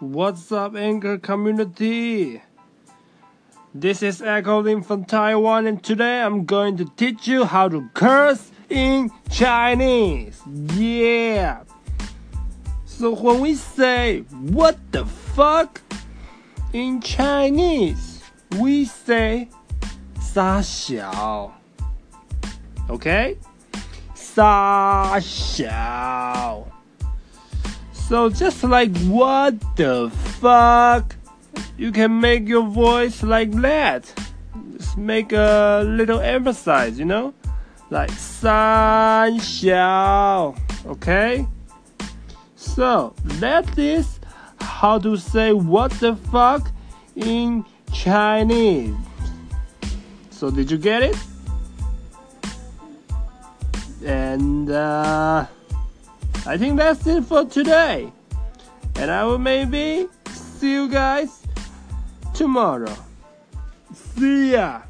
What's up, Anchor community? This is Echo Lin from Taiwan, and today I'm going to teach you how to curse in Chinese. Yeah! So when we say, what the fuck? In Chinese, we say, 三小. Okay? 三小. So just like what the fuck, you can make your voice like that. Just make a little emphasize, you know, like 三小. Okay. So that is how to say what the fuck in Chinese. So did you get it? And uh, I think that's it for today. And I will maybe see you guys tomorrow. See ya!